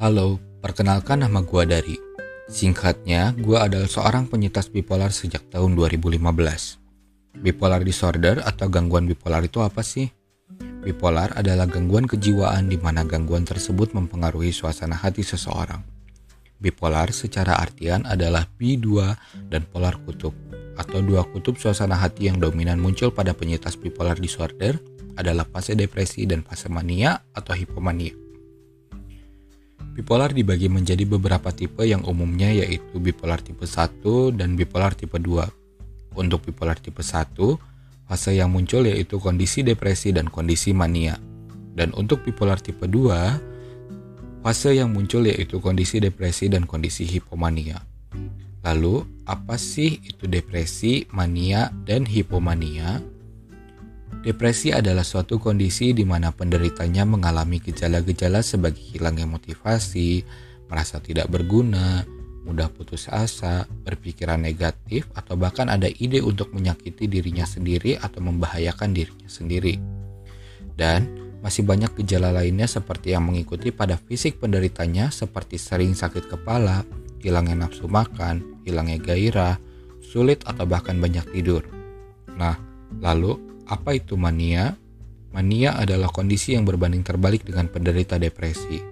Halo, perkenalkan nama gua Dari. Singkatnya, gua adalah seorang penyintas bipolar sejak tahun 2015. Bipolar disorder atau gangguan bipolar itu apa sih? Bipolar adalah gangguan kejiwaan di mana gangguan tersebut mempengaruhi suasana hati seseorang. Bipolar secara artian adalah bi2 dan polar kutub, atau dua kutub suasana hati yang dominan muncul pada penyintas bipolar disorder adalah fase depresi dan fase mania atau hipomania. Bipolar dibagi menjadi beberapa tipe yang umumnya yaitu bipolar tipe 1 dan bipolar tipe 2. Untuk bipolar tipe 1, fase yang muncul yaitu kondisi depresi dan kondisi mania. Dan untuk bipolar tipe 2, fase yang muncul yaitu kondisi depresi dan kondisi hipomania. Lalu, apa sih itu depresi, mania, dan hipomania? Depresi adalah suatu kondisi di mana penderitanya mengalami gejala-gejala sebagai hilangnya motivasi, merasa tidak berguna, mudah putus asa, berpikiran negatif, atau bahkan ada ide untuk menyakiti dirinya sendiri atau membahayakan dirinya sendiri. Dan masih banyak gejala lainnya seperti yang mengikuti pada fisik penderitanya seperti sering sakit kepala, hilangnya nafsu makan, hilangnya gairah, sulit atau bahkan banyak tidur. Nah, lalu apa itu mania? Mania adalah kondisi yang berbanding terbalik dengan penderita depresi.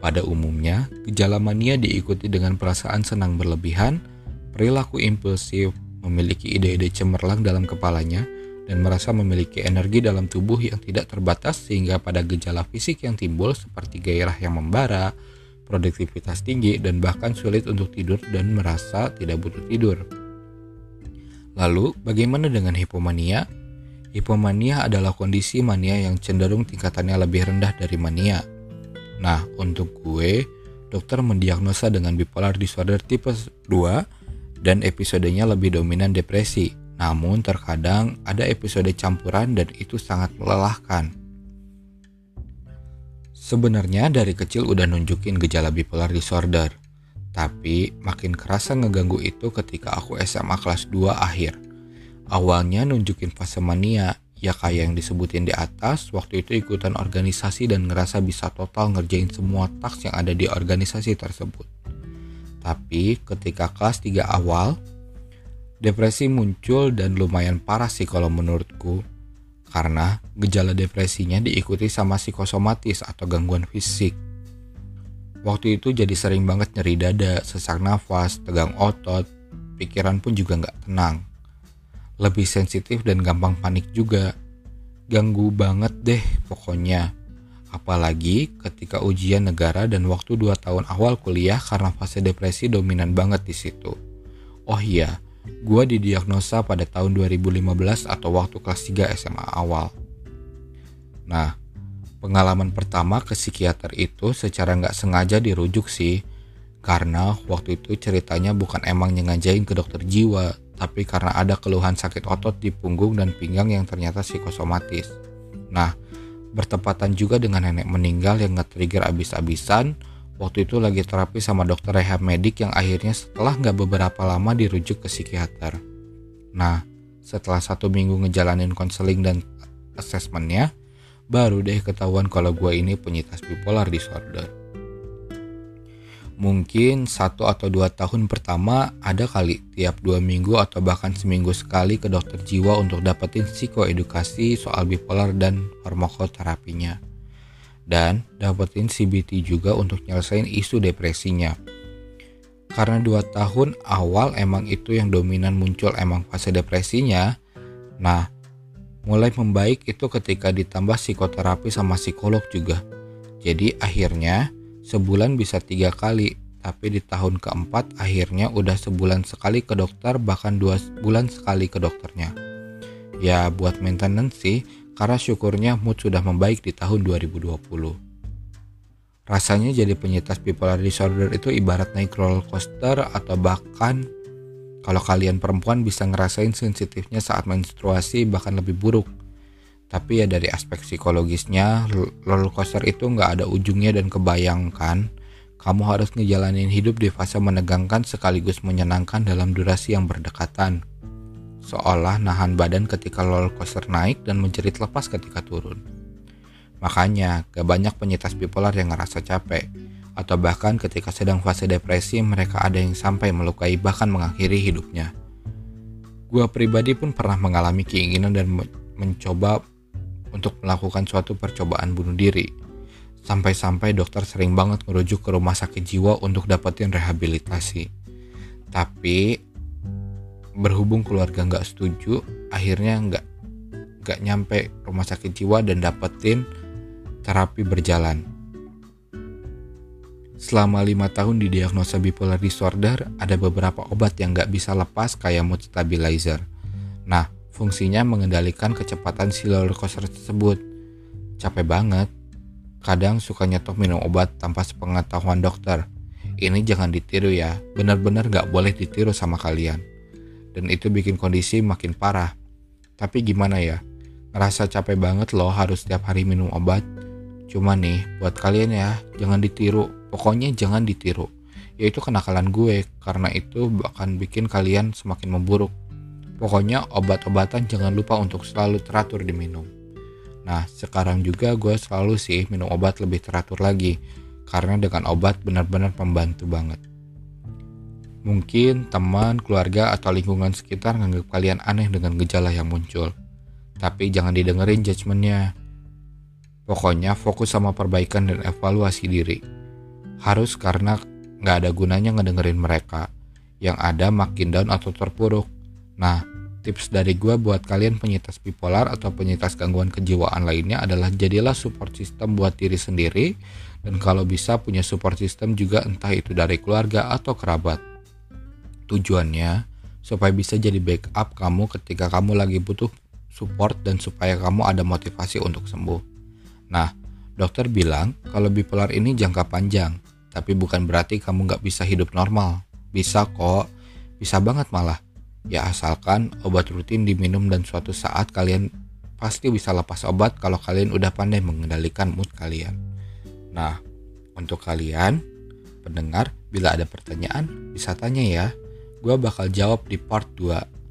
Pada umumnya, gejala mania diikuti dengan perasaan senang berlebihan, perilaku impulsif, memiliki ide-ide cemerlang dalam kepalanya, dan merasa memiliki energi dalam tubuh yang tidak terbatas sehingga pada gejala fisik yang timbul seperti gairah yang membara, produktivitas tinggi, dan bahkan sulit untuk tidur dan merasa tidak butuh tidur. Lalu, bagaimana dengan hipomania? Hipomania adalah kondisi mania yang cenderung tingkatannya lebih rendah dari mania. Nah, untuk gue, dokter mendiagnosa dengan bipolar disorder tipe 2 dan episodenya lebih dominan depresi. Namun terkadang ada episode campuran dan itu sangat melelahkan. Sebenarnya dari kecil udah nunjukin gejala bipolar disorder. Tapi makin kerasa ngeganggu itu ketika aku SMA kelas 2 akhir. Awalnya nunjukin fase mania, ya kayak yang disebutin di atas, waktu itu ikutan organisasi dan ngerasa bisa total ngerjain semua taks yang ada di organisasi tersebut. Tapi ketika kelas 3 awal, depresi muncul dan lumayan parah sih kalau menurutku. Karena gejala depresinya diikuti sama psikosomatis atau gangguan fisik. Waktu itu jadi sering banget nyeri dada, sesak nafas, tegang otot, pikiran pun juga nggak tenang lebih sensitif dan gampang panik juga. Ganggu banget deh pokoknya. Apalagi ketika ujian negara dan waktu 2 tahun awal kuliah karena fase depresi dominan banget di situ. Oh iya, gue didiagnosa pada tahun 2015 atau waktu kelas 3 SMA awal. Nah, pengalaman pertama ke psikiater itu secara nggak sengaja dirujuk sih. Karena waktu itu ceritanya bukan emang nyengajain ke dokter jiwa, tapi karena ada keluhan sakit otot di punggung dan pinggang yang ternyata psikosomatis. Nah, bertepatan juga dengan nenek meninggal yang nge-trigger abis-abisan, waktu itu lagi terapi sama dokter rehab medik yang akhirnya setelah nggak beberapa lama dirujuk ke psikiater. Nah, setelah satu minggu ngejalanin konseling dan asesmennya, baru deh ketahuan kalau gue ini penyintas bipolar disorder mungkin satu atau dua tahun pertama ada kali tiap dua minggu atau bahkan seminggu sekali ke dokter jiwa untuk dapetin psikoedukasi soal bipolar dan farmakoterapinya. Dan dapetin CBT juga untuk nyelesain isu depresinya. Karena dua tahun awal emang itu yang dominan muncul emang fase depresinya, nah mulai membaik itu ketika ditambah psikoterapi sama psikolog juga. Jadi akhirnya sebulan bisa tiga kali, tapi di tahun keempat akhirnya udah sebulan sekali ke dokter bahkan dua bulan sekali ke dokternya. Ya buat maintenance sih, karena syukurnya mood sudah membaik di tahun 2020. Rasanya jadi penyintas bipolar disorder itu ibarat naik roller coaster atau bahkan kalau kalian perempuan bisa ngerasain sensitifnya saat menstruasi bahkan lebih buruk tapi ya dari aspek psikologisnya roller coaster itu nggak ada ujungnya dan kebayangkan kamu harus ngejalanin hidup di fase menegangkan sekaligus menyenangkan dalam durasi yang berdekatan seolah nahan badan ketika roller coaster naik dan menjerit lepas ketika turun makanya gak banyak penyintas bipolar yang ngerasa capek atau bahkan ketika sedang fase depresi mereka ada yang sampai melukai bahkan mengakhiri hidupnya. Gua pribadi pun pernah mengalami keinginan dan mencoba untuk melakukan suatu percobaan bunuh diri. Sampai-sampai dokter sering banget merujuk ke rumah sakit jiwa untuk dapetin rehabilitasi. Tapi berhubung keluarga nggak setuju, akhirnya nggak nggak nyampe rumah sakit jiwa dan dapetin terapi berjalan. Selama lima tahun di diagnosa bipolar disorder, ada beberapa obat yang nggak bisa lepas kayak mood stabilizer. Nah, fungsinya mengendalikan kecepatan si roller coaster tersebut. Capek banget. Kadang suka nyetok minum obat tanpa sepengetahuan dokter. Ini jangan ditiru ya, benar-benar nggak boleh ditiru sama kalian. Dan itu bikin kondisi makin parah. Tapi gimana ya, ngerasa capek banget loh harus setiap hari minum obat. Cuma nih, buat kalian ya, jangan ditiru Pokoknya jangan ditiru. Yaitu kenakalan gue, karena itu akan bikin kalian semakin memburuk. Pokoknya obat-obatan jangan lupa untuk selalu teratur diminum. Nah, sekarang juga gue selalu sih minum obat lebih teratur lagi, karena dengan obat benar-benar membantu banget. Mungkin teman, keluarga, atau lingkungan sekitar menganggap kalian aneh dengan gejala yang muncul. Tapi jangan didengerin judgementnya. Pokoknya fokus sama perbaikan dan evaluasi diri harus karena nggak ada gunanya ngedengerin mereka. Yang ada makin down atau terpuruk. Nah, tips dari gue buat kalian penyintas bipolar atau penyintas gangguan kejiwaan lainnya adalah jadilah support system buat diri sendiri dan kalau bisa punya support system juga entah itu dari keluarga atau kerabat. Tujuannya supaya bisa jadi backup kamu ketika kamu lagi butuh support dan supaya kamu ada motivasi untuk sembuh. Nah, dokter bilang kalau bipolar ini jangka panjang, tapi bukan berarti kamu nggak bisa hidup normal. Bisa kok, bisa banget malah. Ya asalkan obat rutin diminum dan suatu saat kalian pasti bisa lepas obat kalau kalian udah pandai mengendalikan mood kalian. Nah, untuk kalian, pendengar, bila ada pertanyaan, bisa tanya ya. Gue bakal jawab di part 2.